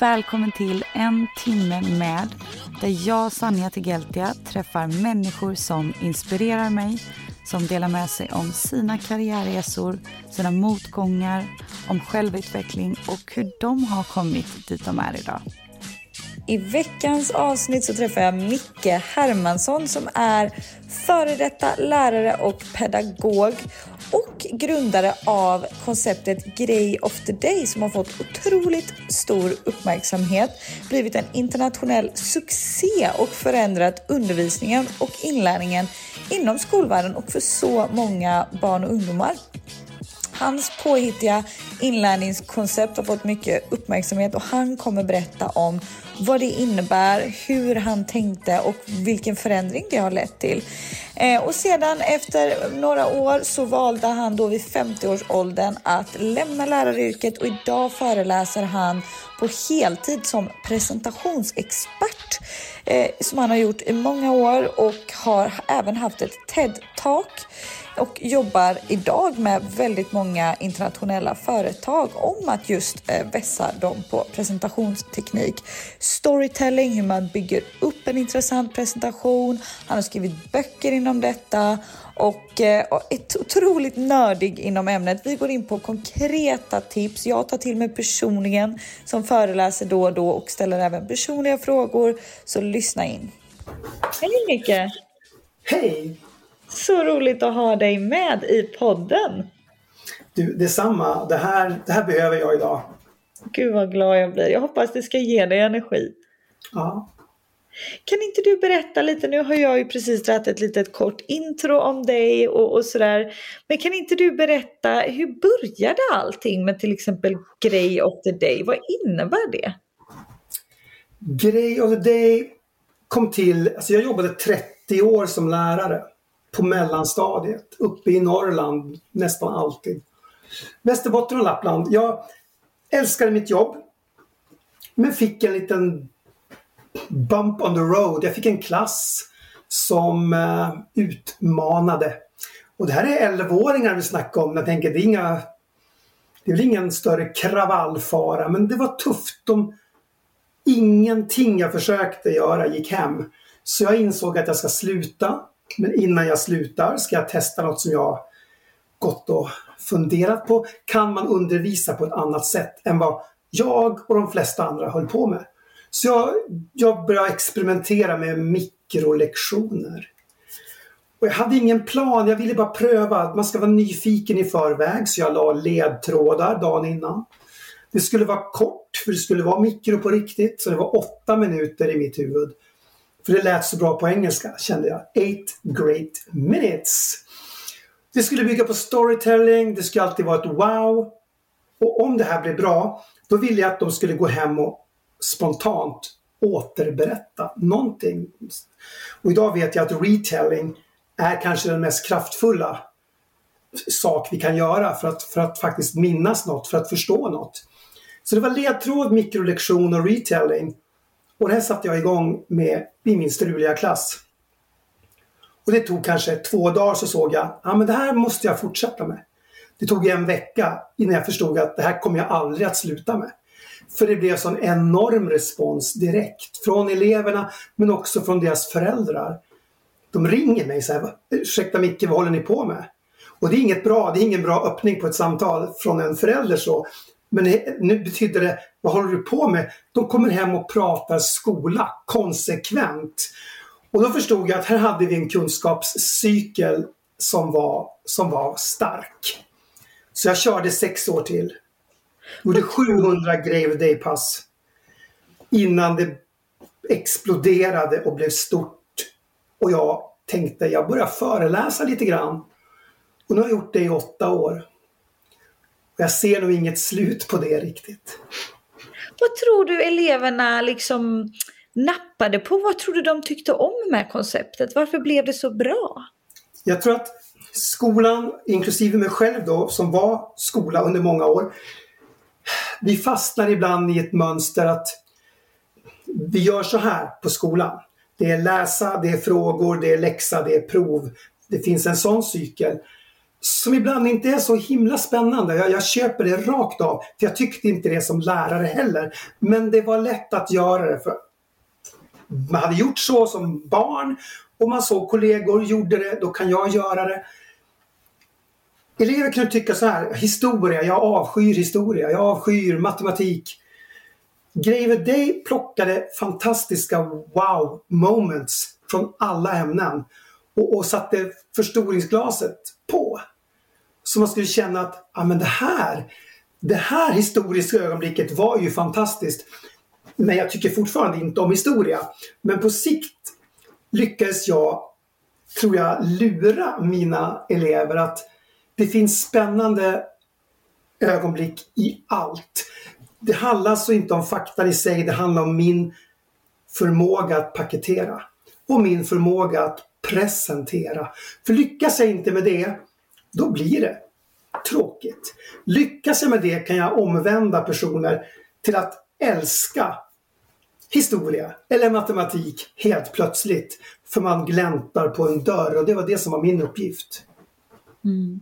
Välkommen till En timme med där jag, Sanja Tegeltia, träffar människor som inspirerar mig, som delar med sig om sina karriärresor, sina motgångar, om självutveckling och hur de har kommit dit de är idag. I veckans avsnitt så träffar jag Micke Hermansson som är före detta lärare och pedagog och grundare av konceptet Grej of the Day som har fått otroligt stor uppmärksamhet, blivit en internationell succé och förändrat undervisningen och inlärningen inom skolvärlden och för så många barn och ungdomar. Hans påhittiga inlärningskoncept har fått mycket uppmärksamhet och han kommer berätta om vad det innebär, hur han tänkte och vilken förändring det har lett till. Eh, och sedan efter några år så valde han då vid 50-årsåldern att lämna läraryrket och idag föreläser han på heltid som presentationsexpert eh, som han har gjort i många år och har även haft ett TED-talk och jobbar idag med väldigt många internationella företag om att just eh, vässa dem på presentationsteknik. Storytelling, hur man bygger upp en intressant presentation. Han har skrivit böcker inom detta och eh, är otroligt nördig inom ämnet. Vi går in på konkreta tips. Jag tar till mig personligen som föreläser då och då och ställer även personliga frågor. Så lyssna in. Hej Micke! Hej! Så roligt att ha dig med i podden. Du, detsamma. Det här, det här behöver jag idag. Gud vad glad jag blir. Jag hoppas det ska ge dig energi. Ja. Kan inte du berätta lite, nu har jag ju precis dragit ett litet kort intro om dig och, och sådär. Men kan inte du berätta, hur började allting med till exempel Grey of the Day? Vad innebär det? Grey of the Day kom till, alltså jag jobbade 30 år som lärare på mellanstadiet uppe i Norrland nästan alltid. Västerbotten och Lappland. Jag älskade mitt jobb men fick en liten bump on the road. Jag fick en klass som uh, utmanade. Och det här är 11-åringar vi snackar om. Jag tänker det är inga det är väl ingen större kravallfara men det var tufft. De, ingenting jag försökte göra gick hem. Så jag insåg att jag ska sluta. Men innan jag slutar ska jag testa något som jag gått och funderat på. Kan man undervisa på ett annat sätt än vad jag och de flesta andra höll på med? Så jag, jag började experimentera med mikrolektioner. Och jag hade ingen plan, jag ville bara pröva. Man ska vara nyfiken i förväg så jag la ledtrådar dagen innan. Det skulle vara kort, för det skulle vara mikro på riktigt. Så det var åtta minuter i mitt huvud. För det lät så bra på engelska, kände jag. Eight great minutes. Det skulle bygga på storytelling, det skulle alltid vara ett wow. Och om det här blev bra, då ville jag att de skulle gå hem och spontant återberätta någonting. Och idag vet jag att retelling är kanske den mest kraftfulla sak vi kan göra för att, för att faktiskt minnas något, för att förstå något. Så det var ledtråd, mikrolektion och retelling. Och det här satte jag igång med i min struliga klass. Och det tog kanske två dagar så såg jag, ja men det här måste jag fortsätta med. Det tog en vecka innan jag förstod att det här kommer jag aldrig att sluta med. För det blev sån enorm respons direkt från eleverna men också från deras föräldrar. De ringer mig så här, ursäkta Micke, vad håller ni på med? Och det är inget bra, det är ingen bra öppning på ett samtal från en förälder så. Men eh, nu betyder det, vad håller du på med? De kommer hem och pratar skola konsekvent. Och då förstod jag att här hade vi en kunskapscykel som var, som var stark. Så jag körde sex år till. Gjorde 700 Grave Day-pass. Innan det exploderade och blev stort Och jag tänkte, jag börjar föreläsa lite grann. Och nu har jag gjort det i åtta år. Jag ser nog inget slut på det riktigt. Vad tror du eleverna liksom nappade på? Vad tror du de tyckte om med konceptet? Varför blev det så bra? Jag tror att skolan, inklusive mig själv då, som var skola under många år. Vi fastnar ibland i ett mönster att vi gör så här på skolan. Det är läsa, det är frågor, det är läxa, det är prov. Det finns en sån cykel som ibland inte är så himla spännande. Jag, jag, köper det rakt av. För Jag tyckte inte det som lärare heller. Men det var lätt att göra det. för Man hade gjort så som barn och man såg kollegor gjorde det, då kan jag göra det. Elever kan tycka så här, historia, jag avskyr historia, jag avskyr matematik. Greve Day plockade fantastiska wow moments från alla ämnen och, och satte förstoringsglaset på. Så man skulle känna att ja, men det här, det här historiska ögonblicket var ju fantastiskt. Men jag tycker fortfarande inte om historia. Men på sikt lyckades jag, tror jag, lura mina elever att det finns spännande ögonblick i allt. Det handlar alltså inte om fakta i sig, det handlar om min förmåga att paketera och min förmåga att presentera. För lyckas jag inte med det, då blir det tråkigt. Lyckas jag med det kan jag omvända personer till att älska historia eller matematik helt plötsligt. För man gläntar på en dörr och det var det som var min uppgift. Mm.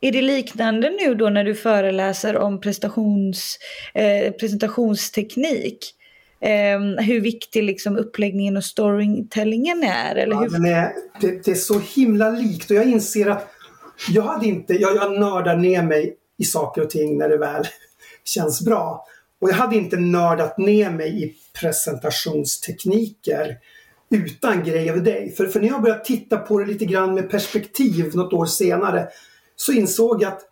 Är det liknande nu då när du föreläser om prestations, eh, presentationsteknik? Eh, hur viktig liksom uppläggningen och storytellingen är? Eller ja, hur? Är, det, det, är så himla likt och jag inser att jag hade inte, jag, jag nördar ner mig i saker och ting när det väl känns bra. Och jag hade inte nördat ner mig i presentationstekniker utan Grej över dig. För, för när jag började titta på det lite grann med perspektiv något år senare så insåg jag att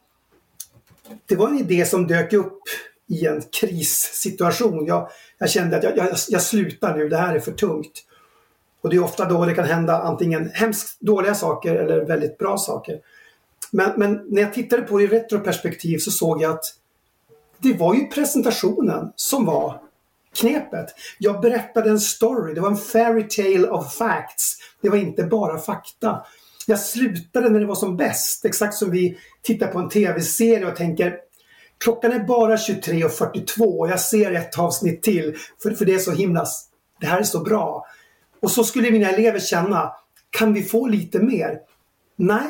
det var en idé som dök upp i en krissituation. Jag, jag kände att jag, jag, jag slutar nu, det här är för tungt. Och det är ofta då det kan hända antingen hemskt dåliga saker eller väldigt bra saker. Men, men när jag tittade på det i retroperspektiv så såg jag att det var ju presentationen som var knepet. Jag berättade en story, det var en fairy tale of facts. Det var inte bara fakta. Jag slutade när det var som bäst, exakt som vi tittar på en tv-serie och tänker klockan är bara 23.42 och jag ser ett avsnitt till för, för det är så himla, det här är så bra. Och så skulle mina elever känna, kan vi få lite mer? Nej,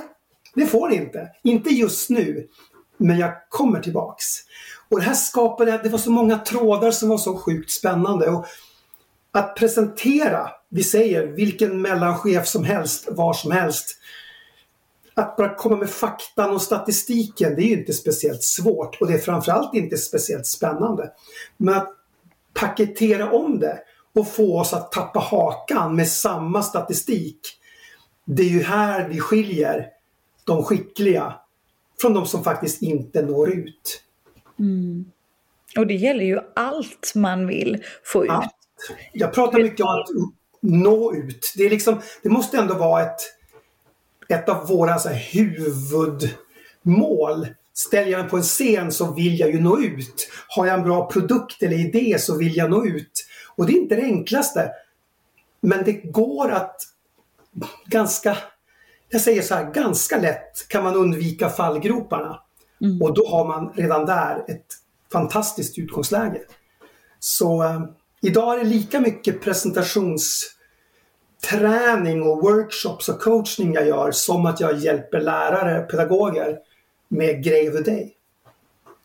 det får ni inte. Inte just nu. Men jag kommer tillbaks. Och det här skapade, det var så många trådar som var så sjukt spännande. Och att presentera, vi säger vilken mellanchef som helst, var som helst. Att bara komma med faktan och statistiken, det är ju inte speciellt svårt och det är framförallt inte speciellt spännande. Men att paketera om det och få oss att tappa hakan med samma statistik. Det är ju här vi skiljer de skickliga från de som faktiskt inte når ut. Mm. Och det gäller ju allt man vill få ut. Allt. Jag pratar mycket om att nå ut. Det, är liksom, det måste ändå vara ett, ett av våra så här, huvudmål. Ställer jag mig på en scen så vill jag ju nå ut. Har jag en bra produkt eller idé så vill jag nå ut. Och det är inte det enklaste. Men det går att ganska jag säger så här, ganska lätt kan man undvika fallgroparna. Mm. Och då har man redan där ett fantastiskt utgångsläge. Så eh, idag är det lika mycket träning och workshops och coachning jag gör som att jag hjälper lärare, pedagoger med Grej of the Day.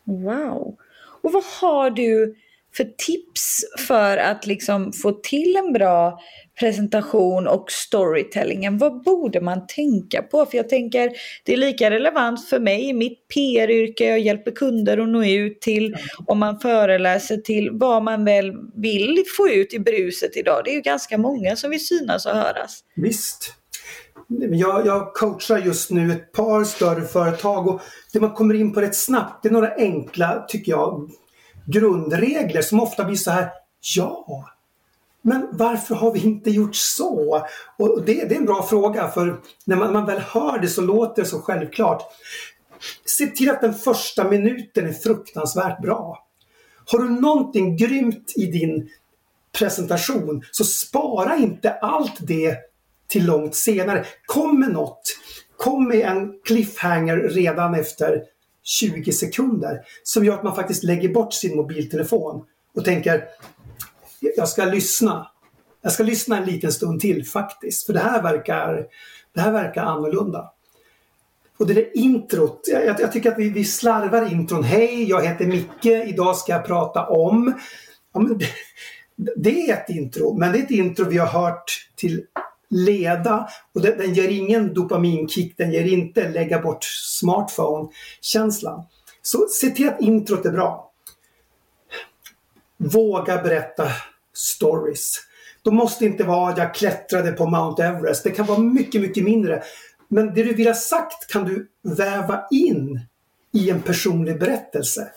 Wow! Och vad har du för tips för att liksom få till en bra presentation och storytellingen. Vad borde man tänka på? För jag tänker det är lika relevant för mig i mitt PR-yrke. Jag hjälper kunder att nå ut till om man föreläser till vad man väl vill få ut i bruset idag. Det är ju ganska många som vill synas och höras. Visst. Jag, jag coachar just nu ett par större företag och det man kommer in på rätt snabbt det är några enkla, tycker jag, grundregler som ofta blir så här Ja, men varför har vi inte gjort så? Och det, det är en bra fråga för när man, man, väl hör det så låter det så självklart. Se till att den första minuten är fruktansvärt bra. Har du någonting grymt i din presentation så spara inte allt det till långt senare. Kom med något. Kom med en cliffhanger redan efter 20 sekunder som gör att man faktiskt lägger bort sin mobiltelefon och tänker jag ska lyssna. Jag ska lyssna en liten stund till faktiskt, för det här verkar, det här verkar annorlunda. Och det där introt, jag, jag tycker att vi, vi slarvar intron. Hej, jag heter Micke, idag ska jag prata om... Ja, det, det, är ett intro, men det är ett intro vi har hört till leda och den, den ger ingen dopaminkick, den ger inte lägga bort smartphone-känslan. Så se till att introt är bra. Våga berätta stories. De måste inte vara att jag klättrade på Mount Everest. Det kan vara mycket, mycket mindre. Men det du vill ha sagt kan du väva in i en personlig berättelse.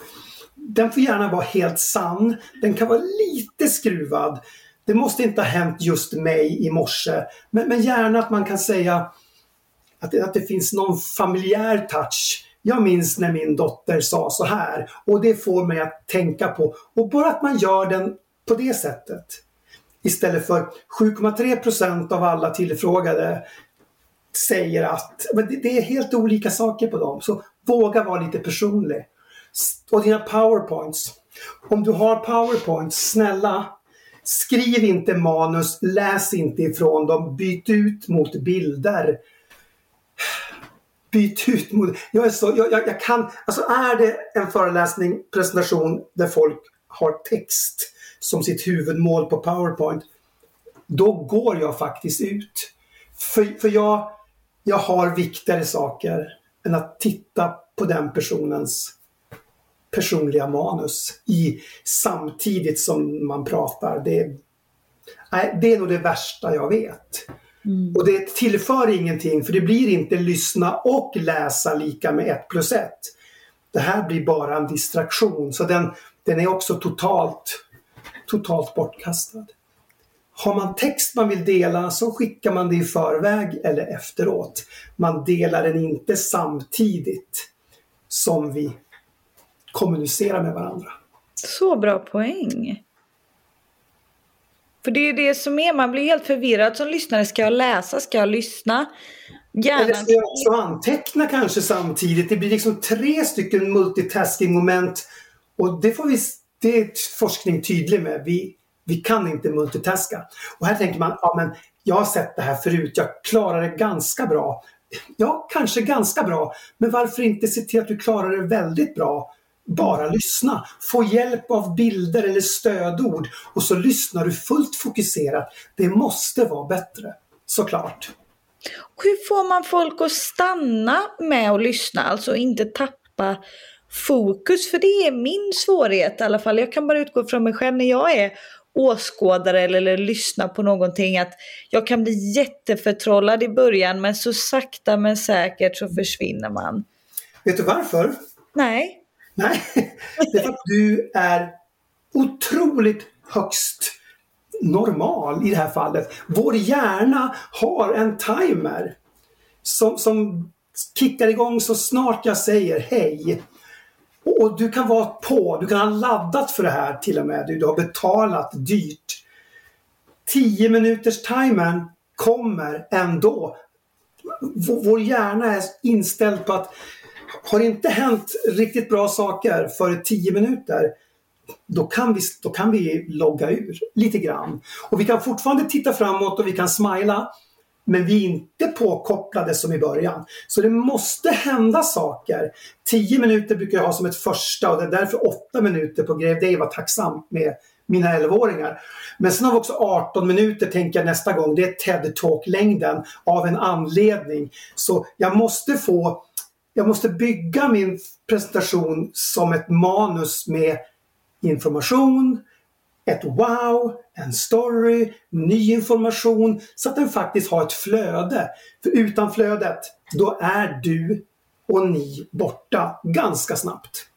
Den får gärna vara helt sann. Den kan vara lite skruvad. Det måste inte ha hänt just mig i morse. Men, men gärna att man kan säga att det, att det finns någon familjär touch. Jag minns när min dotter sa så här och det får mig att tänka på. Och bara att man gör den på det sättet. Istället för 7,3 procent av alla tillfrågade säger att men det är helt olika saker på dem. Så våga vara lite personlig. Och dina powerpoints. Om du har powerpoints, snälla skriv inte manus, läs inte ifrån dem, byt ut mot bilder. Byt ut mot... Jag är så, jag, jag, jag kan... Alltså är det en föreläsning, presentation där folk har text som sitt huvudmål på Powerpoint, då går jag faktiskt ut. För, för jag, jag har viktigare saker än att titta på den personens personliga manus i, samtidigt som man pratar. Det, nej, det är nog det värsta jag vet. Mm. Och det tillför ingenting för det blir inte lyssna och läsa lika med 1 plus 1. Det här blir bara en distraktion så den, den är också totalt totalt bortkastad. Har man text man vill dela så skickar man det i förväg eller efteråt. Man delar den inte samtidigt som vi kommunicerar med varandra. Så bra poäng. För det är det som är, man blir helt förvirrad som lyssnare. Ska jag läsa? Ska jag lyssna? Gärna. Eller ska jag också anteckna kanske samtidigt? Det blir liksom tre stycken multitasking moment och det får vi det är forskning tydlig med. Vi, vi kan inte multitaska. Och här tänker man, ja men jag har sett det här förut, jag klarar det ganska bra. Ja, kanske ganska bra, men varför inte se till att du klarar det väldigt bra? Bara lyssna. Få hjälp av bilder eller stödord och så lyssnar du fullt fokuserat. Det måste vara bättre, såklart. Hur får man folk att stanna med att lyssna, alltså inte tappa fokus. För det är min svårighet i alla fall. Jag kan bara utgå från mig själv när jag är åskådare eller, eller lyssnar på någonting att jag kan bli jätteförtrollad i början men så sakta men säkert så försvinner man. Vet du varför? Nej. Nej, det är för att du är otroligt högst normal i det här fallet. Vår hjärna har en timer som, som kickar igång så snart jag säger hej. Och du kan vara på, du kan ha laddat för det här till och med. Du har betalat dyrt. 10 minuters timern kommer ändå. Vår hjärna är inställd på att har det inte hänt riktigt bra saker före 10 minuter då kan, vi, då kan vi logga ur lite grann. Och vi kan fortfarande titta framåt och vi kan smila men vi är inte påkopplade som i början. Så det måste hända saker. 10 minuter brukar jag ha som ett första och det är därför 8 minuter på Grev Dave var tacksamt med mina 11-åringar. Men sen har vi också 18 minuter tänker jag nästa gång. Det är TED-talk-längden av en anledning. Så jag måste få jag måste bygga min presentation som ett manus med information, ett wow, en story, ny information så att den faktiskt har ett flöde. För utan flödet, då är du och ni borta ganska snabbt.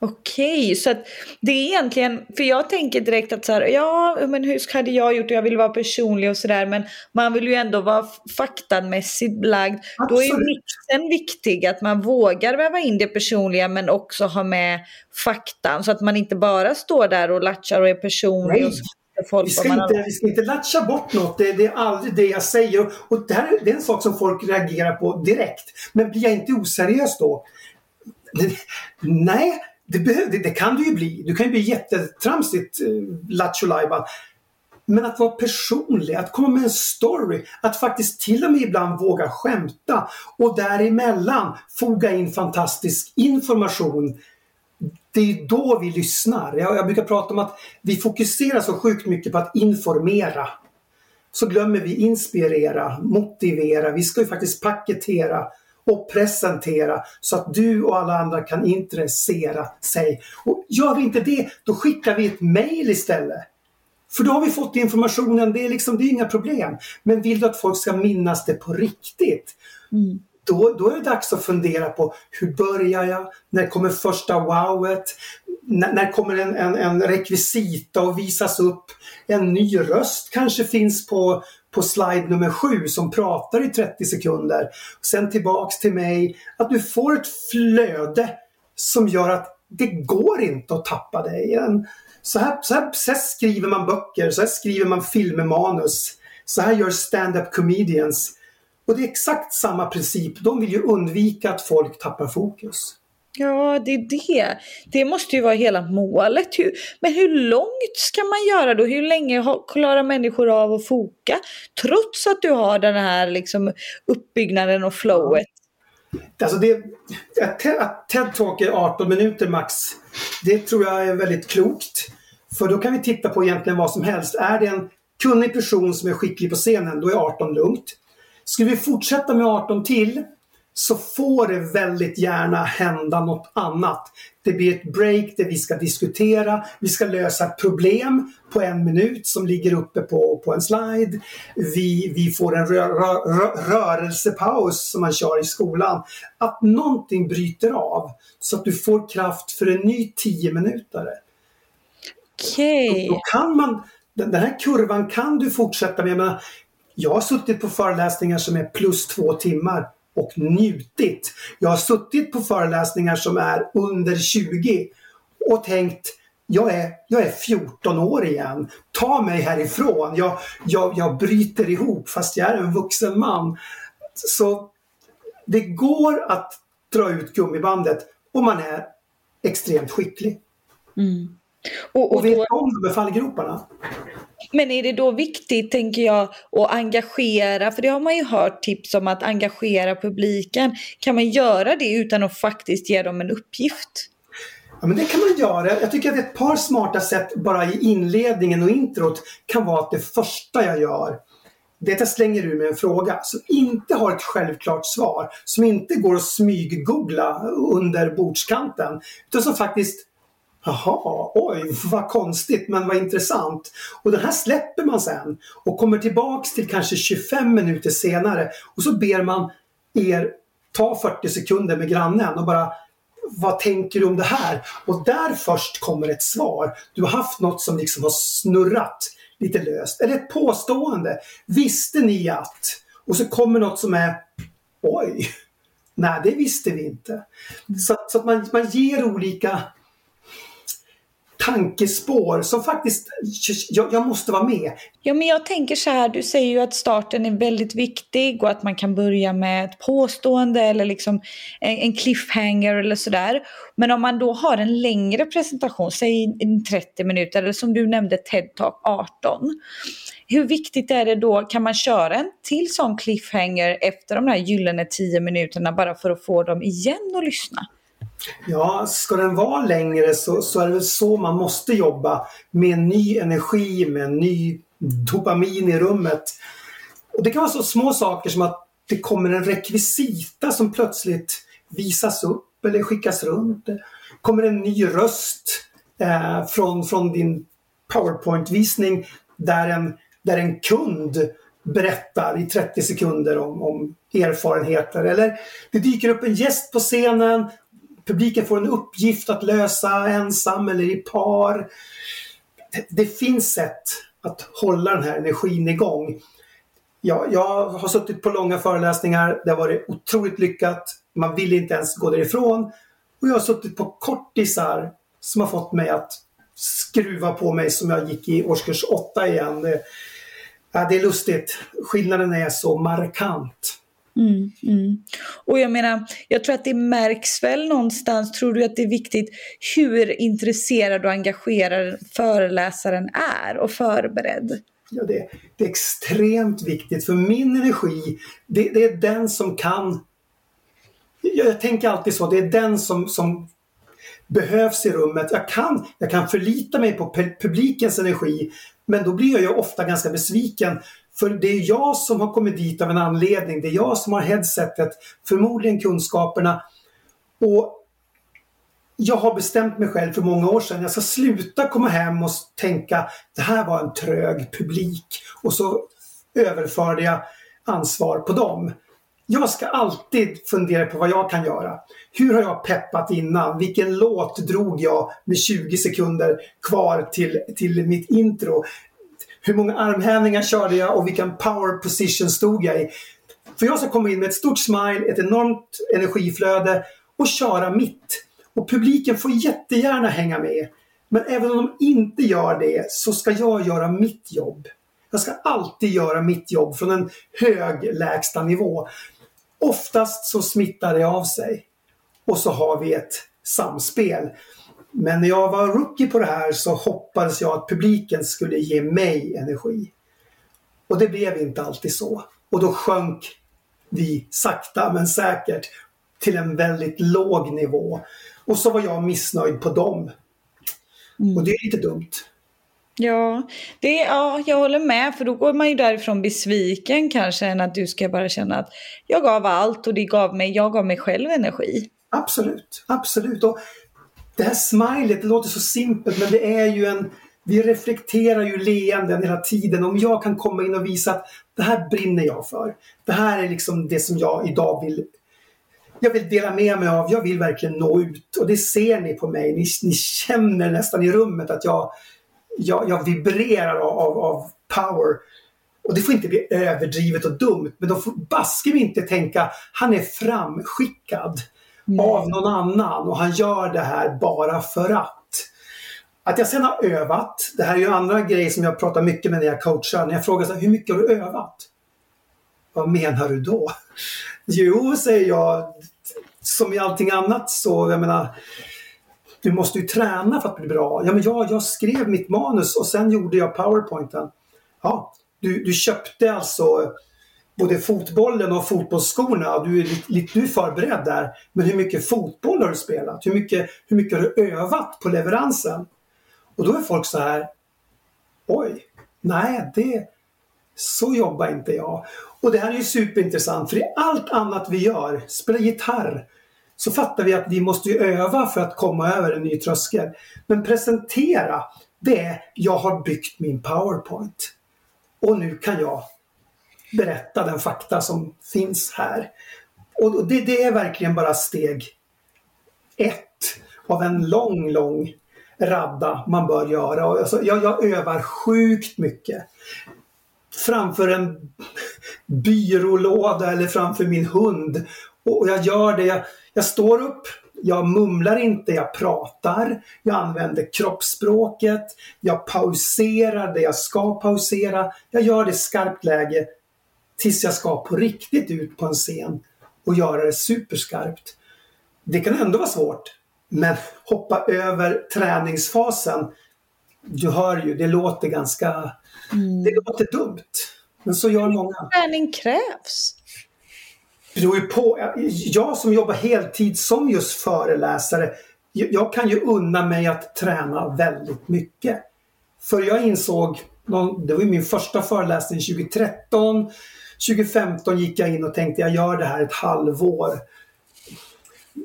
Okej, så att det är egentligen, för jag tänker direkt att så här, ja men hur hade jag gjort, jag vill vara personlig och sådär men man vill ju ändå vara faktamässigt lagd. Absolut. Då är mixen viktig, att man vågar väva in det personliga men också ha med faktan så att man inte bara står där och latchar och är personlig. Och så Folk vi, ska inte, vi ska inte latcha bort något, det, det, är aldrig det jag säger. Och det, här, det är en sak som folk reagerar på direkt. Men blir jag inte oseriös då? Nej, det, det, det, kan du ju bli. Du kan ju bli jättetramsigt eh, Men att vara personlig, att komma med en story, att faktiskt till och med ibland våga skämta och däremellan foga in fantastisk information. Det är då vi lyssnar. Jag, jag brukar prata om att vi fokuserar så sjukt mycket på att informera. Så glömmer vi inspirera, motivera, vi ska ju faktiskt paketera och presentera så att du och alla andra kan intressera sig. Och gör vi inte det, då skickar vi ett mail istället. För då har vi fått informationen, det är, liksom, det är inga problem. Men vill du att folk ska minnas det på riktigt, mm då, då är det dags att fundera på hur börjar jag? När kommer första wowet? När, när kommer en, en, en rekvisita att visas upp? En ny röst kanske finns på på slide nummer sju som pratar i 30 sekunder. Sen tillbaks till mig. Att du får ett flöde som gör att det går inte att tappa dig. Så här, så här, så här skriver man böcker, så här skriver man filmmanus. Så här gör stand-up comedians. Och det är exakt samma princip. De vill ju undvika att folk tappar fokus. Ja, det är det. Det måste ju vara hela målet. Men hur långt ska man göra då? Hur länge klarar människor av att foka? Trots att du har den här liksom uppbyggnaden och flowet. Alltså det, att TED-talk är 18 minuter max. Det tror jag är väldigt klokt. För då kan vi titta på egentligen vad som helst. Är det en kunnig person som är skicklig på scenen, då är 18 lugnt. Skulle vi fortsätta med 18 till så får det väldigt gärna hända något annat. Det blir ett break där vi ska diskutera, vi ska lösa ett problem på en minut som ligger uppe på, på en slide. Vi, vi får en rö, rö, rörelsepaus som man kör i skolan. Att någonting bryter av så att du får kraft för en ny 10 minuter. Okej. Okay. Då kan man, den här kurvan kan du fortsätta med. Jag har suttit på föreläsningar som är plus två timmar och njutit. Jag har suttit på föreläsningar som är under 20 och tänkt jag är, jag är 14 år igen. Ta mig härifrån. Jag, jag, jag bryter ihop fast jag är en vuxen man. Så det går att dra ut gummibandet om man är extremt skicklig. Mm. Och, och, och vet då... om de fallgroparna. Men är det då viktigt, tänker jag, att engagera? För det har man ju hört tips om att engagera publiken. Kan man göra det utan att faktiskt ge dem en uppgift? Ja, men det kan man göra. Jag tycker att ett par smarta sätt bara i inledningen och introt kan vara att det första jag gör det är att jag slänger ur mig en fråga som inte har ett självklart svar, som inte går att smyggoogla under bordskanten, utan som faktiskt Jaha, oj vad konstigt men vad intressant. Och den här släpper man sen och kommer tillbaks till kanske 25 minuter senare och så ber man er ta 40 sekunder med grannen och bara vad tänker du om det här? Och där först kommer ett svar. Du har haft något som liksom har snurrat lite löst. Eller ett påstående. Visste ni att? Och så kommer något som är Oj! Nej, det visste vi inte. Så, så att man, man ger olika tankespår som faktiskt, jag, jag, måste vara med. Ja men jag tänker så här, du säger ju att starten är väldigt viktig och att man kan börja med ett påstående eller liksom en, en cliffhanger eller sådär. Men om man då har en längre presentation, säg 30 minuter eller som du nämnde TED Talk 18. Hur viktigt är det då, kan man köra en till sån cliffhanger efter de här gyllene 10 minuterna bara för att få dem igen att lyssna? Ja, ska den vara längre så, så är det väl så man måste jobba. Med ny energi, med ny dopamin i rummet. Och Det kan vara så små saker som att det kommer en rekvisita som plötsligt visas upp eller skickas runt. Det kommer en ny röst eh, från, från din PowerPoint-visning där en, där en kund berättar i 30 sekunder om, om erfarenheter. Eller det dyker upp en gäst på scenen publiken får en uppgift att lösa ensam eller i par. Det, det finns sätt att hålla den här energin igång. Ja, jag har suttit på långa föreläsningar, det har varit otroligt lyckat. Man vill inte ens gå därifrån. Och jag har suttit på kortisar som har fått mig att skruva på mig som jag gick i årskurs 8 igen. Det, ja, det är lustigt. Skillnaden är så markant. Mm, mm. Och jag menar, jag tror att det märks väl någonstans, tror du att det är viktigt hur intresserad och engagerad föreläsaren är och förberedd? Ja, det, det är extremt viktigt för min energi, det, det är den som kan jag tänker alltid så, det är den som, som behövs i rummet. Jag kan, jag kan förlita mig på publikens energi men då blir jag ju ofta ganska besviken för det är jag som har kommit dit av en anledning. Det är jag som har headsetet, förmodligen kunskaperna. Och jag har bestämt mig själv för många år sedan. Jag ska sluta komma hem och tänka det här var en trög publik. Och så överförde jag ansvar på dem. Jag ska alltid fundera på vad jag kan göra. Hur har jag peppat innan? Vilken låt drog jag med 20 sekunder kvar till, till mitt intro? Hur många armhävningar körde jag och vilken power position stod jag i? För jag ska komma in med ett stort smile, ett enormt energiflöde och köra mitt. Och publiken får jättegärna hänga med. Men även om de inte gör det så ska jag göra mitt jobb. Jag ska alltid göra mitt jobb från en hög lägsta nivå. Oftast så smittar det av sig. Och så har vi ett samspel. Men när jag var rookie på det här så hoppades jag att publiken skulle ge mig energi. Och det blev inte alltid så. Och då sjönk vi sakta men säkert till en väldigt låg nivå. Och så var jag missnöjd på dem. Mm. Och det är lite dumt. Ja, det, ja, jag håller med för då går man ju därifrån besviken kanske än att du ska bara känna att jag gav allt och det gav mig, jag gav mig själv energi. Absolut, absolut. Och det här smilet, det låter så simpelt men det är ju en vi reflekterar ju leenden hela tiden. Om jag kan komma in och visa att det här brinner jag för. Det här är liksom det som jag idag vill jag vill dela med mig av. Jag vill verkligen nå ut och det ser ni på mig. Ni, ni känner nästan i rummet att jag, jag, jag vibrerar av, av power. Och det får inte bli överdrivet och dumt men då får baske inte tänka han är framskickad. Av någon annan och han gör det här bara för att. Att jag sen har övat, det här är ju andra grejer som jag pratar mycket med när jag coachar. När jag frågar så här, hur mycket har du övat? Vad menar du då? Jo, säger jag, som i allting annat så, jag menar, du måste ju träna för att bli bra. Ja, men jag, jag skrev mitt manus och sen gjorde jag powerpointen. Ja, du, du köpte alltså både fotbollen och fotbollsskorna. Du är, lite, du är förberedd där. Men hur mycket fotboll har du spelat? Hur mycket, hur mycket har du övat på leveransen? Och då är folk så här. Oj, nej, det, så jobbar inte jag. Och det här är ju superintressant för i allt annat vi gör, spela gitarr, så fattar vi att vi måste öva för att komma över en ny tröskel. Men presentera, det är jag har byggt min powerpoint. Och nu kan jag berätta den fakta som finns här. Och det, det är verkligen bara steg ett av en lång, lång radda man bör göra. Alltså, jag, jag övar sjukt mycket. Framför en byrålåda eller framför min hund. Och jag gör det, jag, jag står upp, jag mumlar inte, jag pratar. Jag använder kroppsspråket. Jag pauserar det jag ska pausera. Jag gör det i skarpt läge tills jag ska på riktigt ut på en scen och göra det superskarpt. Det kan ändå vara svårt. Men hoppa över träningsfasen. Du hör ju, det låter ganska... Mm. Det låter dumt. Men så gör många. träning krävs? Det beror ju på. Jag som jobbar heltid som just föreläsare, jag kan ju unna mig att träna väldigt mycket. För jag insåg, det var min första föreläsning 2013, 2015 gick jag in och tänkte jag gör det här ett halvår.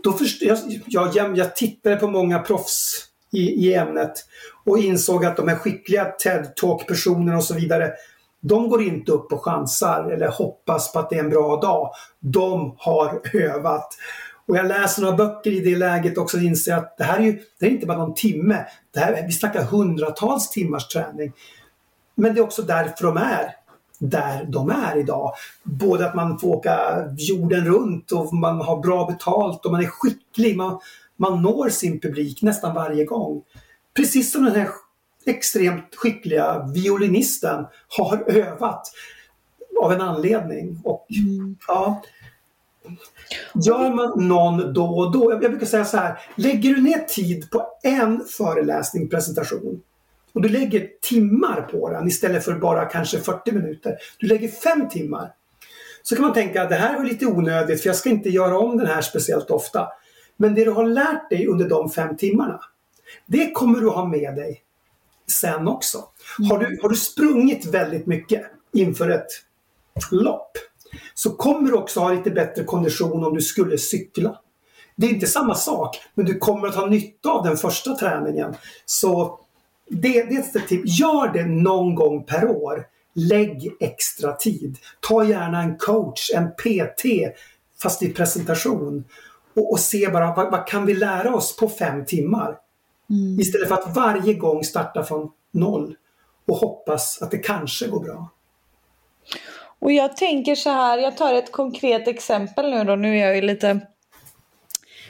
Då först, jag, jag, jag tittade på många proffs i, i ämnet och insåg att de här skickliga TED-talk-personerna och så vidare de går inte upp och chansar eller hoppas på att det är en bra dag. De har övat. Och jag läser några böcker i det läget också och inser att det här är ju det är inte bara någon timme. Det här, vi snackar hundratals timmars träning. Men det är också därför de är där de är idag. Både att man får åka jorden runt och man har bra betalt och man är skicklig. Man, man når sin publik nästan varje gång. Precis som den här extremt skickliga violinisten har övat av en anledning. Och, mm. ja, Gör man någon då och då, jag brukar säga så här, lägger du ner tid på en föreläsning, presentation och du lägger timmar på den istället för bara kanske 40 minuter. Du lägger fem timmar. Så kan man tänka att det här var lite onödigt för jag ska inte göra om den här speciellt ofta. Men det du har lärt dig under de fem timmarna, det kommer du ha med dig sen också. Har du, har du sprungit väldigt mycket inför ett lopp så kommer du också ha lite bättre kondition om du skulle cykla. Det är inte samma sak, men du kommer att ha nytta av den första träningen. Så det, det är ett tips. Gör det någon gång per år. Lägg extra tid. Ta gärna en coach, en PT, fast i presentation. Och, och se bara vad, vad, kan vi lära oss på fem timmar? Mm. Istället för att varje gång starta från noll och hoppas att det kanske går bra. Och jag tänker så här, jag tar ett konkret exempel nu då, nu är jag ju lite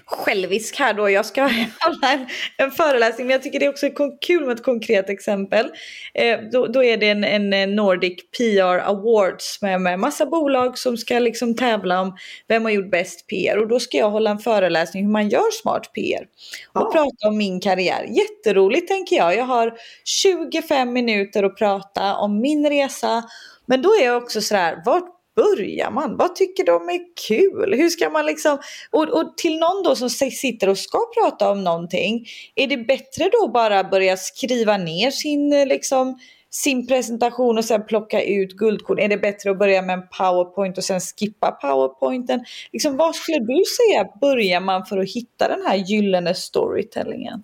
självisk här då. Jag ska hålla en, en föreläsning men jag tycker det är också kul med ett konkret exempel. Eh, då, då, är det en, en Nordic PR Awards med, med massa bolag som ska liksom tävla om vem har gjort bäst PR och då ska jag hålla en föreläsning hur man gör smart PR. Och ja. prata om min karriär. Jätteroligt tänker jag. Jag har 25 minuter att prata om min resa men då är jag också sådär, vart börjar man? Vad tycker de är kul? Hur ska man liksom... Och, och, till någon då som sitter och ska prata om någonting, är det bättre då bara börja skriva ner sin, eh, liksom, sin presentation och sen plocka ut guldkorn? Är det bättre att börja med en powerpoint och sen skippa powerpointen? Liksom, vad skulle du säga börjar man för att hitta den här gyllene storytellingen?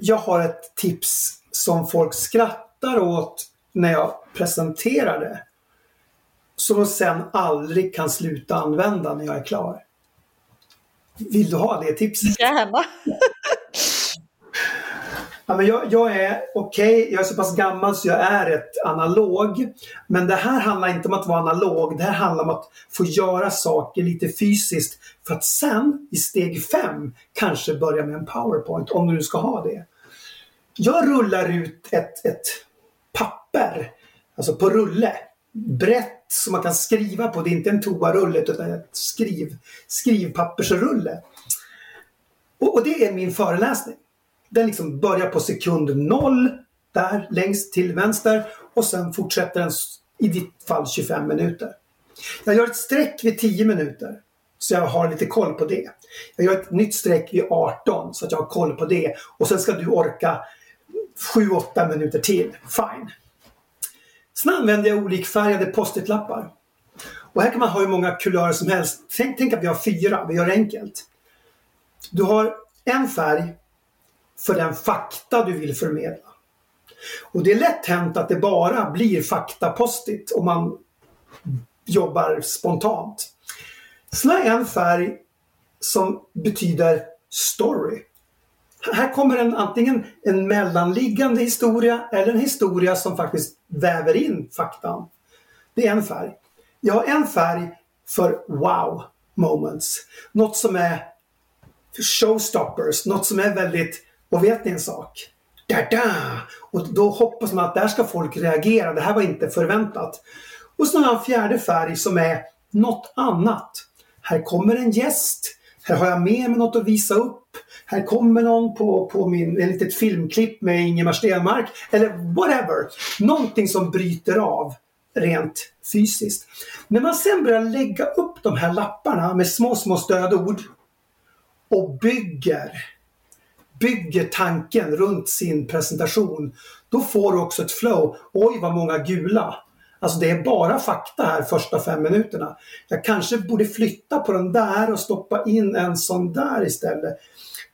Jag har ett tips som folk skrattar åt när jag presenterar det som sen aldrig kan sluta använda när jag är klar. Vill du ha det tipset? Gärna! ja, men jag, jag är okej, okay, jag är så pass gammal så jag är ett analog. Men det här handlar inte om att vara analog, det här handlar om att få göra saker lite fysiskt för att sen i steg fem kanske börja med en powerpoint, om du nu ska ha det. Jag rullar ut ett, ett papper, alltså på rulle, brett som man kan skriva på. Det är inte en toarulle utan ett skriv, skrivpappersrulle. Och, och, det är min föreläsning. Den liksom börjar på sekund noll där längst till vänster och sen fortsätter den i ditt fall 25 minuter. Jag gör ett streck vid 10 minuter så jag har lite koll på det. Jag gör ett nytt streck vid 18 så att jag har koll på det och sen ska du orka 7-8 minuter till. Fine. Sen använder jag olikfärgade post-it-lappar. Och här kan man ha hur många kulörer som helst. Tänk, tänk att vi har fyra, vi gör det enkelt. Du har en färg för den fakta du vill förmedla. Och det är lätt hänt att det bara blir fakta post-it om man jobbar spontant. Sen har jag en färg som betyder story. Här kommer en, antingen en mellanliggande historia eller en historia som faktiskt väver in faktan. Det är en färg. Jag har en färg för wow moments. Något som är showstoppers, något som är väldigt, och vet ni en sak? Da, da! Och då hoppas man att där ska folk reagera. Det här var inte förväntat. Och så har jag en fjärde färg som är något annat. Här kommer en gäst. Här har jag med mig något att visa upp. Här kommer någon på, på min, ett litet filmklipp med Ingemar Stenmark. Eller whatever. Någonting som bryter av rent fysiskt. När man sen börjar lägga upp de här lapparna med små, små stödord och bygger bygger tanken runt sin presentation, då får du också ett flow. Oj, vad många gula! Alltså det är bara fakta här första fem minuterna. Jag kanske borde flytta på den där och stoppa in en sån där istället.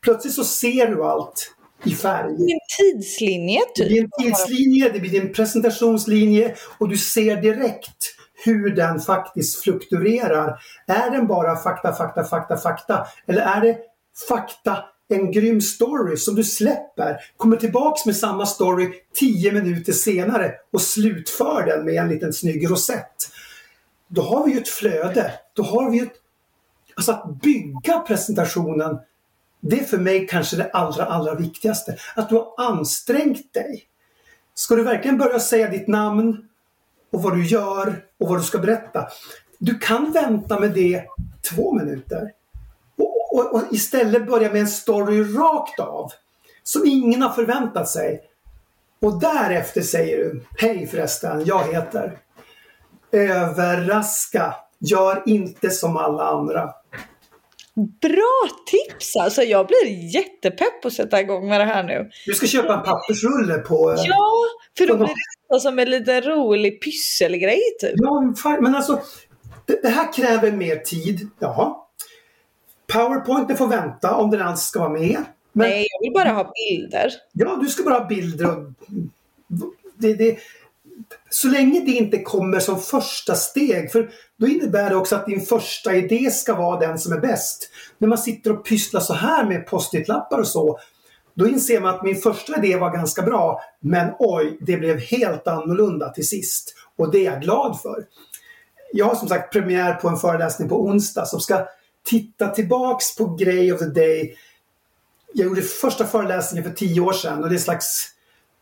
Plötsligt så ser du allt i färg. Det blir en tidslinje typ. Det blir en tidslinje, det blir en presentationslinje och du ser direkt hur den faktiskt fluktuerar. Är den bara fakta, fakta, fakta, fakta? Eller är det fakta, en grym story som du släpper, kommer tillbaks med samma story tio minuter senare och slutför den med en liten snygg rosett. Då har vi ju ett flöde. Då har vi ett... Alltså att bygga presentationen, det är för mig kanske det allra, allra viktigaste. Att du har ansträngt dig. Ska du verkligen börja säga ditt namn och vad du gör och vad du ska berätta. Du kan vänta med det två minuter. Och, och, istället börja med en story rakt av. Som ingen har förväntat sig. Och därefter säger du Hej förresten, jag heter. Överraska. Gör inte som alla andra. Bra tips alltså! Jag blir jättepepp på att sätta igång med det här nu. Du ska köpa en pappersrulle på... Ja, för då blir det som en liten rolig pysselgrej typ. Ja, men alltså det, det här kräver mer tid. Ja. Powerpoint det får vänta om den alls ska vara med. Men, Nej, jag vill bara ha bilder. Ja, du ska bara ha bilder. Och, det, det, så länge det inte kommer som första steg, för då innebär det också att din första idé ska vara den som är bäst. När man sitter och pysslar så här med post-it-lappar och så, då inser man att min första idé var ganska bra, men oj, det blev helt annorlunda till sist. Och det är jag glad för. Jag har som sagt premiär på en föreläsning på onsdag som ska titta tillbaks på Grey of the Day. Jag gjorde första föreläsningen för tio år sedan och det är en slags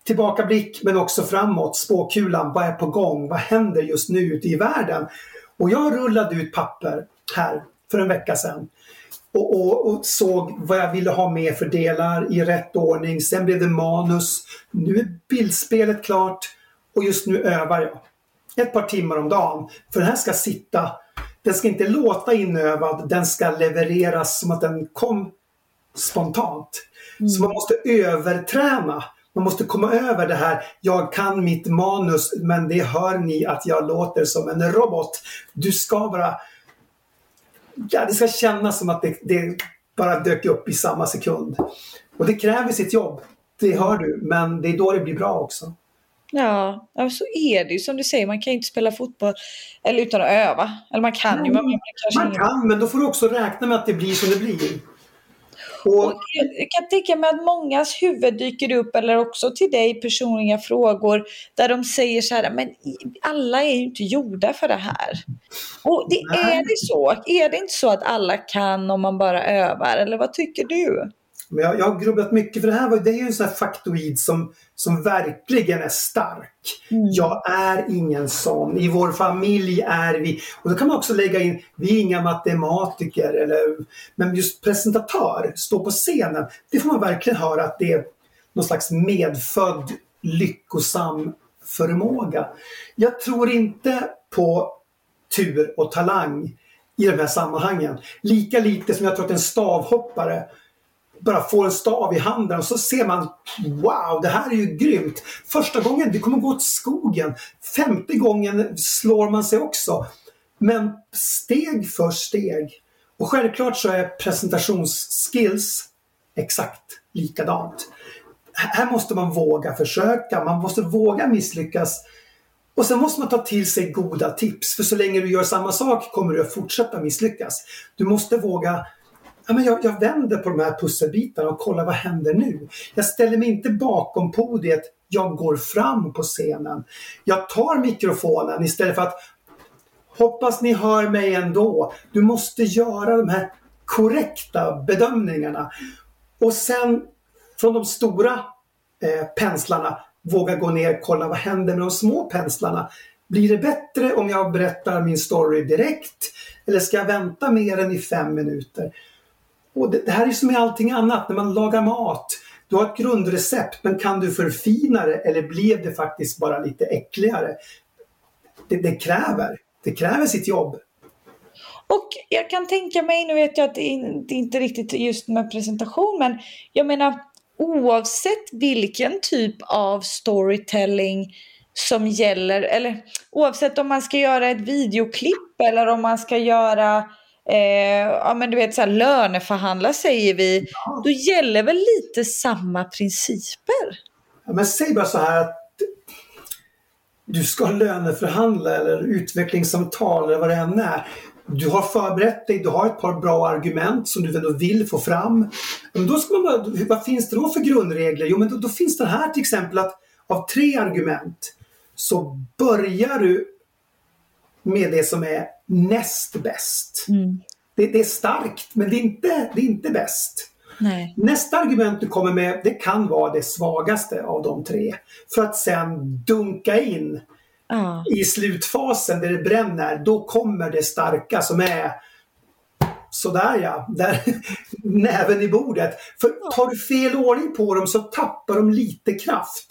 tillbakablick men också framåt. Spåkulan, vad är på gång? Vad händer just nu ute i världen? Och jag rullade ut papper här för en vecka sedan. Och, och, och, såg vad jag ville ha med för delar i rätt ordning. Sen blev det manus. Nu är bildspelet klart och just nu övar jag. Ett par timmar om dagen. För den här ska sitta. Den ska inte låta inövad, den ska levereras som att den kom spontant. Mm. Så man måste överträna man måste komma över det här, jag kan mitt manus men det hör ni att jag låter som en robot. Du ska bara... Ja, det ska kännas som att det, det bara dök upp i samma sekund. Och det kräver sitt jobb, det hör du, men det är då det blir bra också. Ja, så är det ju som du säger, man kan ju inte spela fotboll eller utan att öva. Eller man kan ju, men man kanske Man kan, men då får du också räkna med att det blir som det blir. Och jag kan tänka mig att mångas huvud dyker upp, eller också till dig personliga frågor, där de säger så här, men alla är ju inte gjorda för det här. Och det, är det så? Är det inte så att alla kan om man bara övar, eller vad tycker du? Men jag, jag har grubblat mycket för det här var, det är ju en sån här faktoid som, som verkligen är stark. Mm. Jag är ingen sån. I vår familj är vi, och då kan man också lägga in, vi är inga matematiker eller, men just presentatör, stå på scenen, det får man verkligen höra att det är någon slags medfödd lyckosam förmåga. Jag tror inte på tur och talang i de här sammanhangen. Lika lite som jag tror att en stavhoppare bara får en stav i handen och så ser man Wow, det här är ju grymt! Första gången, det kommer gå åt skogen. Femte gången slår man sig också. Men steg för steg. Och självklart så är presentationsskills exakt likadant. Här måste man våga försöka, man måste våga misslyckas. Och sen måste man ta till sig goda tips, för så länge du gör samma sak kommer du att fortsätta misslyckas. Du måste våga ja, men jag, jag vänder på de här pusselbitarna och kollar vad händer nu? Jag ställer mig inte bakom podiet, jag går fram på scenen. Jag tar mikrofonen istället för att hoppas ni hör mig ändå. Du måste göra de här korrekta bedömningarna. Och sen från de stora eh, penslarna våga gå ner och kolla vad händer med de små penslarna. Blir det bättre om jag berättar min story direkt? Eller ska jag vänta mer än i fem minuter? Och det, det här är som med allting annat, när man lagar mat. Du har ett grundrecept, men kan du förfina det eller blev det faktiskt bara lite äckligare? Det, det kräver, det kräver sitt jobb. Och jag kan tänka mig, nu vet jag att det är inte riktigt just med presentation, men jag menar oavsett vilken typ av storytelling som gäller, eller oavsett om man ska göra ett videoklipp eller om man ska göra eh, ja men du vet så här, löneförhandla säger vi, ja. då gäller väl lite samma principer? Ja, men säg bara så här att du ska löneförhandla eller utvecklingssamtal eller vad det än är. Du har förberett dig, du har ett par bra argument som du ändå vill få fram. Men då ska man bara, vad finns det då för grundregler? Jo, men då, då finns det här till exempel att av tre argument så börjar du med det som är näst bäst. Mm. Det, det, är starkt, men det är inte, det är inte bäst. Nej. Nästa argument du kommer med, det kan vara det svagaste av de tre. För att sen dunka in Ja. i slutfasen där det bränner, då kommer det starka som är sådär ja, där, näven i bordet. För tar du fel ordning på dem så tappar de lite kraft.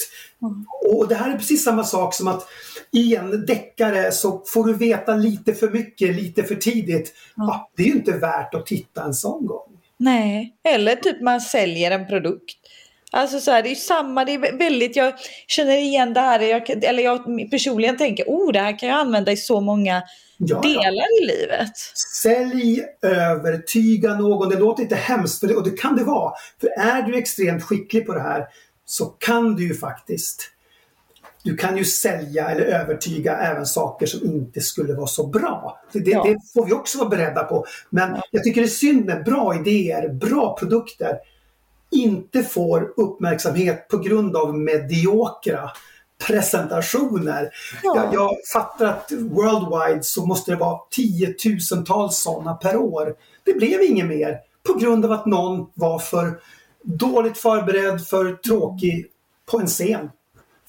Och det här är precis samma sak som att i en deckare så får du veta lite för mycket, lite för tidigt. Ja, det är ju inte värt att titta en sån gång. Nej, eller typ man säljer en produkt. Alltså så här, det är ju samma, det är väldigt, jag känner igen det här, jag, eller jag personligen tänker, oh det här kan jag använda i så många Ja, delar i livet. Sälj, övertyga någon. Det låter lite hemskt och det kan det vara. För är du extremt skicklig på det här så kan du ju faktiskt du kan ju sälja eller övertyga även saker som inte skulle vara så bra. Det, det, Ja. det får vi också vara beredda på. Men jag tycker det är synd när bra idéer, bra produkter inte får uppmärksamhet på grund av mediokra presentationer. Ja. Jag, jag fattar att worldwide så måste det vara tiotusentals sådana per år. Det blev inget mer på grund av att någon var för dåligt förberedd, för tråkig på en scen.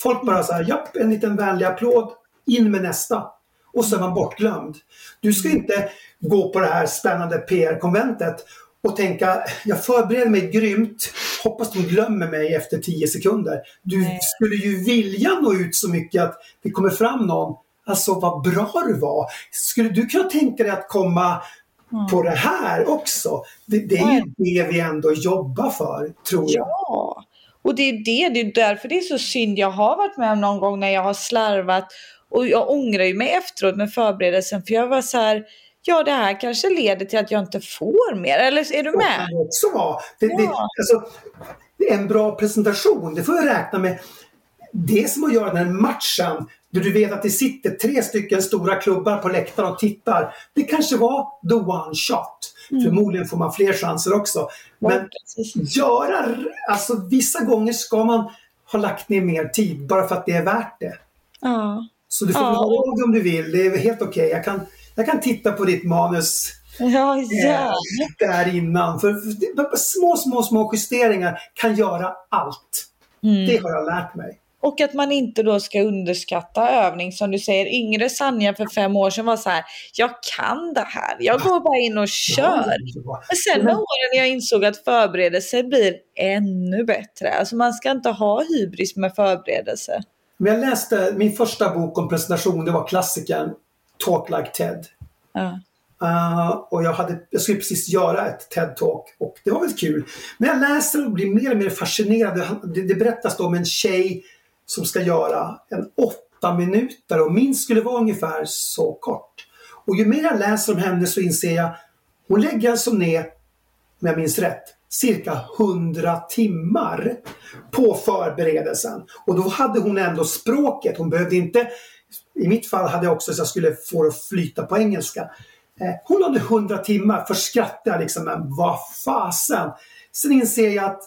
Folk bara så här, japp, en liten vänlig applåd, in med nästa. Och så är man bortglömd. Du ska inte gå på det här spännande PR-konventet och tänka, jag förbereder mig grymt, hoppas de glömmer mig efter 10 sekunder. Du Nej. skulle ju vilja nå ut så mycket att det kommer fram någon, alltså vad bra du var. Skulle du kunna tänka dig att komma på det här också? Det, det är ju det vi ändå jobbar för, tror jag. Ja, och det är det, det är därför det är så synd. Jag har varit med om någon gång när jag har slarvat och jag ångrar ju mig efteråt med förberedelsen för jag var så här, ja det här kanske leder till att jag inte får mer. Eller är du med? kan det också vara. Det, det, Ja. alltså, en bra presentation, det får jag räkna med. Det är som att göra den här matchen där du vet att det sitter tre stycken stora klubbar på läktaren och tittar. Det kanske var the one shot. Förmodligen får man fler chanser också. Men precis. göra, alltså vissa gånger ska man ha lagt ner mer tid bara för att det är värt det. Ja. Så du får Ja. det om du vill, det är helt okej. Jag, kan, jag kan titta på ditt manus Ja, eh, ja. där innan. För för små, små, små justeringar kan göra allt. Mm. Det har jag lärt mig. Och att man inte då ska underskatta övning som du säger. Yngre Sanja för fem år sedan var så här, jag kan det här, jag går bara in och kör. Men sen med åren jag insåg att förberedelse blir ännu bättre. Alltså man ska inte ha hybris med förberedelse. Men jag läste min första bok om presentation, det var klassikern Talk Like Ted. Ja. Uh, och jag, hade, jag skulle precis göra ett TED-talk och det var väl kul. Men jag läser och blir mer och mer fascinerad. Det, det berättas om en tjej som ska göra en åtta minuter och min skulle vara ungefär så kort. Och ju mer jag läser om henne så inser jag, hon lägger alltså ner, om jag minns rätt, cirka 100 timmar på förberedelsen. Och då hade hon ändå språket, hon behövde inte i mitt fall hade jag också så jag skulle få det att flyta på engelska. Eh, hon hade 100 timmar, först skrattade jag liksom, men vad fasen. Sen inser jag att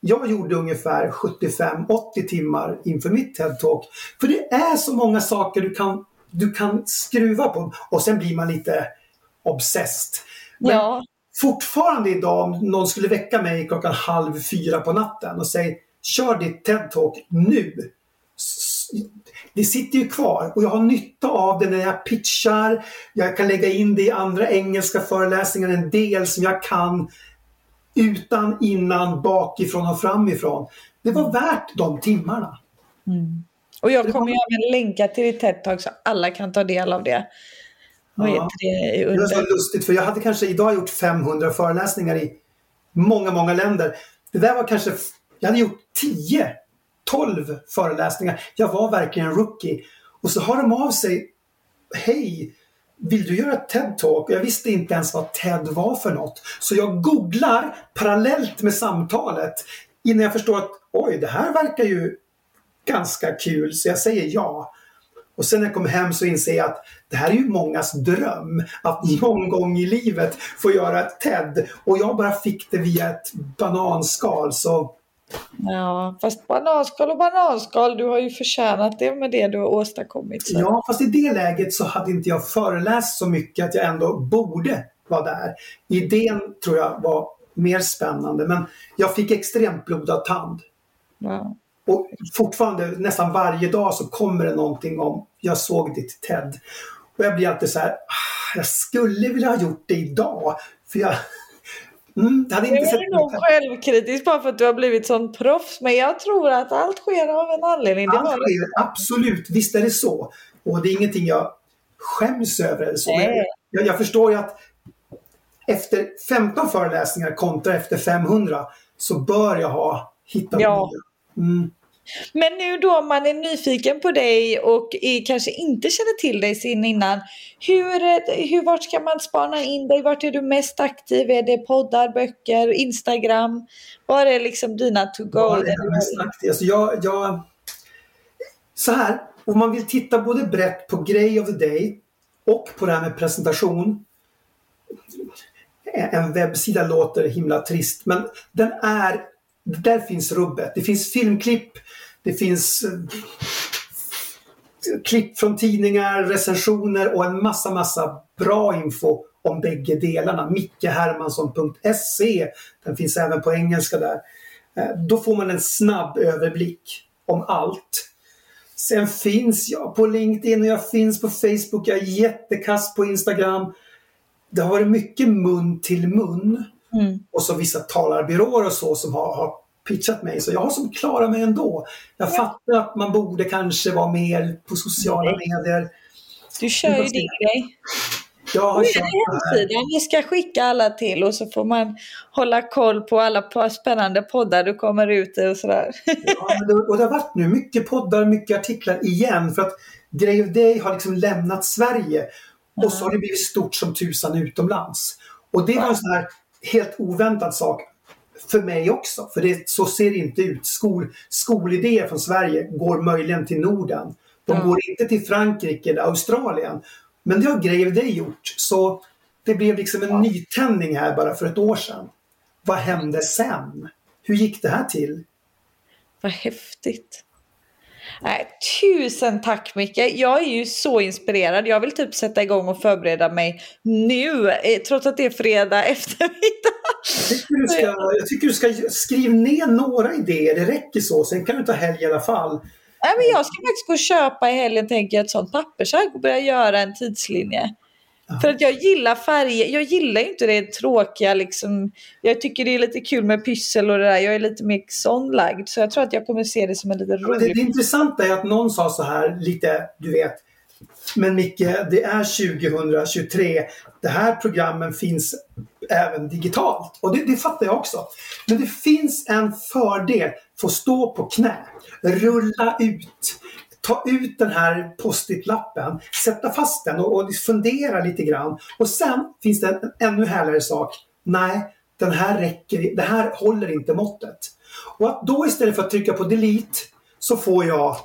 jag gjorde ungefär 75-80 timmar inför mitt TED-talk. För det är så många saker du kan, du kan skruva på. Och sen blir man lite obsessed. Men ja. fortfarande idag om någon skulle väcka mig klockan halv fyra på natten och säga kör ditt TED-talk nu. Det sitter ju kvar och jag har nytta av det när jag pitchar. Jag kan lägga in det i andra engelska föreläsningar, en del som jag kan utan, innan, bakifrån och framifrån. Det var värt de timmarna. Och jag kommer ju även länka till ditt TED-talk så alla kan ta del av det. Vad Ja. det Det var så lustigt för jag hade kanske idag gjort 500 föreläsningar i många, många länder. Det där var kanske, jag hade gjort 10, 12 föreläsningar. Jag var verkligen en rookie. Och så har de av sig, hej, vill du göra ett TED-talk? Jag visste inte ens vad TED var för något. Så jag googlar parallellt med samtalet innan jag förstår att oj, det här verkar ju ganska kul. Så jag säger ja. Och sen när jag kom hem så inser jag att det här är ju mångas dröm. Att någon gång i livet få göra ett TED. Och jag bara fick det via ett bananskal. Så Ja, fast bananskal och bananskal, du har ju förtjänat det med det du har åstadkommit. Så. Ja, fast i det läget så hade inte jag föreläst så mycket att jag ändå borde vara där. Idén tror jag var mer spännande, men jag fick extremt blodad tand. Ja. Och fortfarande nästan varje dag så kommer det någonting om jag såg ditt TED. Och jag blir alltid så här, "Ah, jag skulle vilja ha gjort det idag. För jag mm, sett är nog självkritisk bara för att du har blivit sån proffs, men jag tror att allt sker av en anledning. Allt sker, absolut, visst är det så. Och det är ingenting jag skäms över. Eller så. Nej. Jag, jag förstår ju att efter 15 föreläsningar kontra efter 500 så bör jag ha hittat Ja. nya. Mm. Men nu då om man är nyfiken på dig och är, kanske inte känner till dig sen innan. Hur, hur, vart ska man spana in dig? Vart är du mest aktiv? Är det poddar, böcker, Instagram? Var är liksom dina to go? Var är jag mest aktiv. Alltså jag, jag, så här, om man vill titta både brett på Grej of the Day och på det här med presentation. En webbsida låter himla trist men den är, där finns rubbet. Det finns filmklipp, det finns eh, klipp från tidningar, recensioner och en massa, massa bra info om bägge delarna. mickehermansson.se Den finns även på engelska där. Eh, då får man en snabb överblick om allt. Sen finns jag på LinkedIn och jag finns på Facebook. Jag är jättekast på Instagram. Det har varit mycket mun till mun. Mm. Och så vissa talarbyråer och så som har, har pitchat mig. Så jag har som klarat mig ändå. Jag fattar att man borde kanske vara mer på sociala medier. Du kör ju din grej. Jag har Och kört en det här. hemsida vi ska skicka alla till och så får man hålla koll på alla spännande poddar du kommer ut i och sådär. Ja, men det, och det har varit nu mycket poddar, mycket artiklar igen. För att Grey of Day har liksom lämnat Sverige. Och så har det blivit stort som tusan utomlands. Och det var en sån här helt oväntad sak för mig också. För det, så ser det inte ut. Skol, skolidéer från Sverige går möjligen till Norden. De Ja. går inte till Frankrike eller Australien. Men det har of Day gjort. Så det blev liksom en nytändning här bara för ett år sedan. Vad hände sen? Hur gick det här till? Vad häftigt. Nej, tusen tack Micke. Jag är ju så inspirerad. Jag vill typ sätta igång och förbereda mig nu. eh, Trots att det är fredag eftermiddag. Jag tycker, du ska, jag tycker du ska skriva ner några idéer. Det räcker så. Sen kan du ta helg i alla fall. Nej, men jag ska faktiskt gå och köpa i helgen tänker jag ett sånt pappersark och börja göra en tidslinje. För att jag gillar färger. Jag gillar inte det tråkiga liksom. Jag tycker det är lite kul med pyssel och det där. Jag är lite mer sån lagd. Så jag tror att jag kommer se det som en lite Men det, rolig... det intressanta är att någon sa så här lite, du vet. Men Micke, det är 2023. Det här programmen finns även digitalt. Och det, det fattar jag också. Men det finns en fördel. Få stå på knä. Rulla ut. Ta ut den här post-it-lappen, sätta fast den och, och liksom fundera lite grann. Och sen finns det en, en ännu härligare sak. Nej, den här räcker, det här håller inte måttet. Och att då istället för att trycka på delete så får jag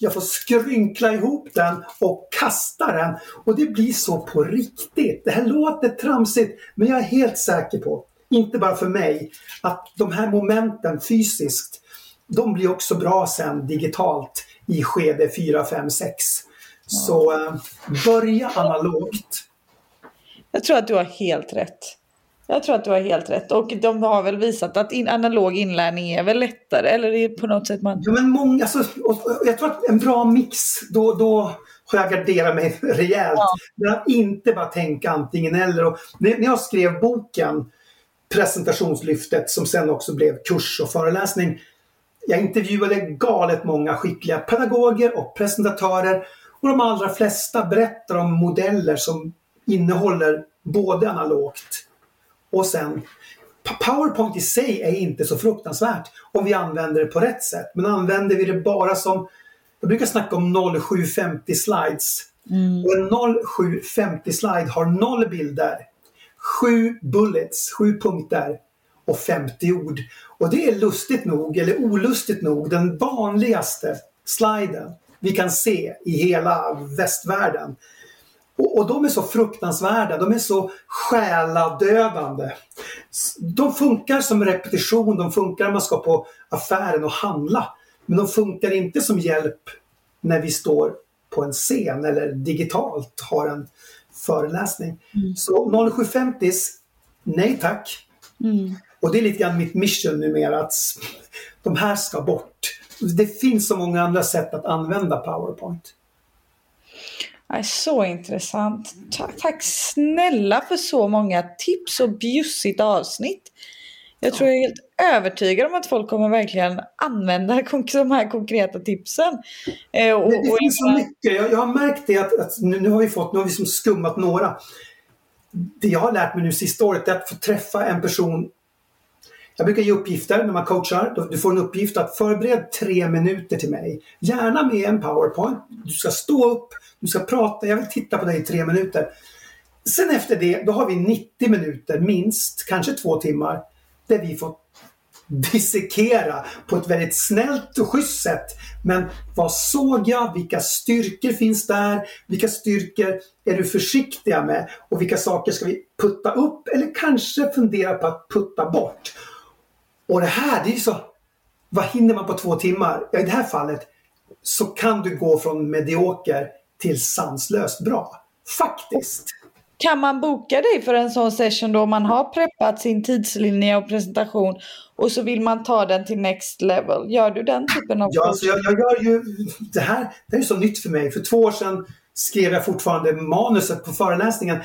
jag får skrynkla ihop den och kasta den. Och det blir så på riktigt. Det här låter tramsigt, men jag är helt säker på, inte bara för mig, att de här momenten fysiskt, de blir också bra sen digitalt i skede 4, 5, 6. Så eh, börja analogt. Jag tror att du har helt rätt. Jag tror att du har helt rätt. Och de har väl visat att in, analog inlärning är väl lättare. Eller är det på något sätt man... Ja, men många, alltså, jag tror att en bra mix, då, då har jag garderat mig rejält. Ja. Att inte bara tänka antingen eller. Och när, när jag skrev boken Presentationslyftet som sen också blev kurs och föreläsning. Jag intervjuade galet många skickliga pedagoger och presentatörer och de allra flesta berättar om modeller som innehåller både analogt och sen PowerPoint i sig är inte så fruktansvärt om vi använder det på rätt sätt. Men använder vi det bara som, jag brukar snacka om 0750 slides. Och en 0750 slide har noll bilder, sju bullets, sju punkter och 50 ord. Och det är lustigt nog, eller olustigt nog, den vanligaste sliden vi kan se i hela västvärlden. Och, och de är så fruktansvärda, de är så själadödande. De funkar som repetition, de funkar när man ska på affären och handla. Men de funkar inte som hjälp när vi står på en scen eller digitalt har en föreläsning. Mm. Så 0750 nej tack. Mm. Och det är lite grann mitt mission numera att de här ska bort. Det finns så många andra sätt att använda PowerPoint. Så intressant. Tack snälla för så många tips och bjussigt avsnitt. Jag tror jag är helt övertygad om att folk kommer verkligen använda de här konkreta tipsen. Eh, och, det, det finns så mycket. Jag, jag, har märkt det att, att nu, nu, har vi fått, nu har vi som skummat några. Det jag har lärt mig nu sista året är att få träffa en person jag brukar ge uppgifter när man coachar. Du får en uppgift att förbered tre minuter till mig. Gärna med en powerpoint. Du ska stå upp, du ska prata, jag vill titta på dig i tre minuter. Sen efter det, då har vi 90 minuter minst, kanske två timmar, där vi får dissekera på ett väldigt snällt och schysst sätt. Men vad såg jag? Vilka styrkor finns där? Vilka styrkor är du försiktiga med? Och vilka saker ska vi putta upp eller kanske fundera på att putta bort? Och det här, det är så... Vad hinner man på två timmar? Ja, i det här fallet så kan du gå från medioker till sanslöst bra. Faktiskt. Kan man boka dig för en sån session då man har preppat sin tidslinje och presentation och så vill man ta den till next level? Gör du den typen av Ja, alltså jag, jag, gör ju... Det här det är så nytt för mig. För två år sedan skrev jag fortfarande manuset på föreläsningen.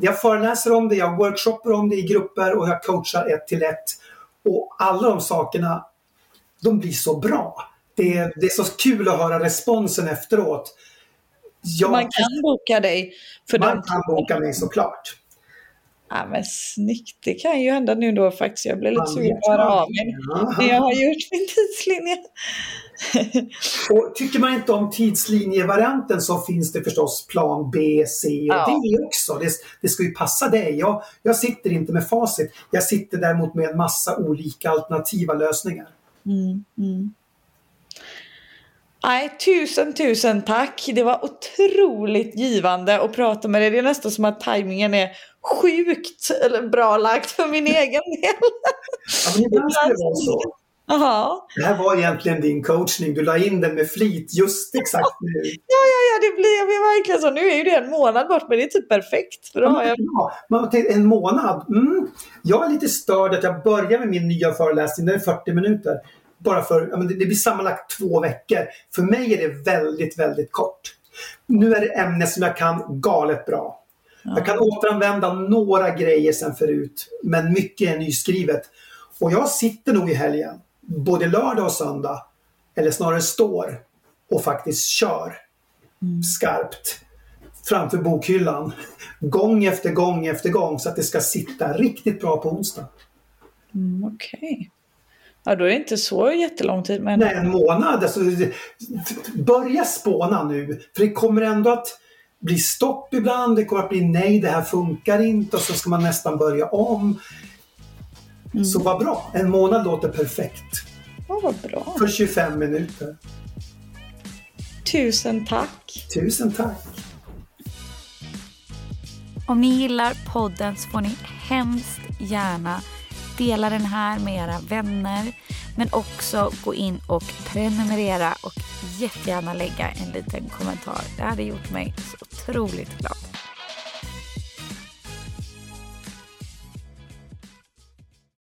Jag föreläser om det, jag workshoppar om det i grupper och jag coachar ett till ett. Och alla de sakerna, de blir så bra. Det är, det är så kul att höra responsen efteråt. Jag, man kan boka dig? För man kan boka mig såklart. Ja men snyggt, det kan ju hända nu då faktiskt. Jag blir lite sugen på att höra av mig när jag har gjort min tidslinje. och tycker man inte om tidslinjevarianten så finns det förstås plan B, C och ja. D också. Det, det ska ju passa dig. Jag, jag sitter inte med facit. Jag sitter däremot med en massa olika alternativa lösningar. Mm, mm. Nej, tusen tusen tack. Det var otroligt givande att prata med dig. Det är nästan som att tajmingen är sjukt bra lagt för min egen del. Ja, men ibland ska det vara så. Aha. Det här var egentligen din coachning. Du la in den med flit just exakt nu. ja, ja, ja, det blir verkligen så. Nu är ju det en månad bort, men det är typ perfekt. För då har jag... ja, man en månad. Mm. Jag är lite störd att jag börjar med min nya föreläsning. Den är 40 minuter bara för, ja, men det, det blir sammanlagt två veckor. För mig är det väldigt, väldigt kort. Nu är det ämne som jag kan galet bra. Ja. Jag kan återanvända några grejer sen förut, men mycket är nyskrivet. Och jag sitter nog i helgen, både lördag och söndag, eller snarare står och faktiskt kör mm. skarpt framför bokhyllan. Gång efter gång efter gång så att det ska sitta riktigt bra på onsdag. Mm, Okej. Okay. Ja, då är det inte så jättelång tid. Men... Nej, en månad. Alltså, börja spåna nu. För det kommer ändå att bli stopp ibland. Det kommer att bli nej, det här funkar inte och så ska man nästan börja om. Mm. Så vad bra. En månad låter perfekt. Ja, vad bra. För 25 minuter. Tusen tack. Tusen tack. Om ni gillar podden så får ni hemskt gärna dela den här med era vänner. Men också gå in och prenumerera och jättegärna lägga en liten kommentar. Det hade gjort mig så otroligt glad.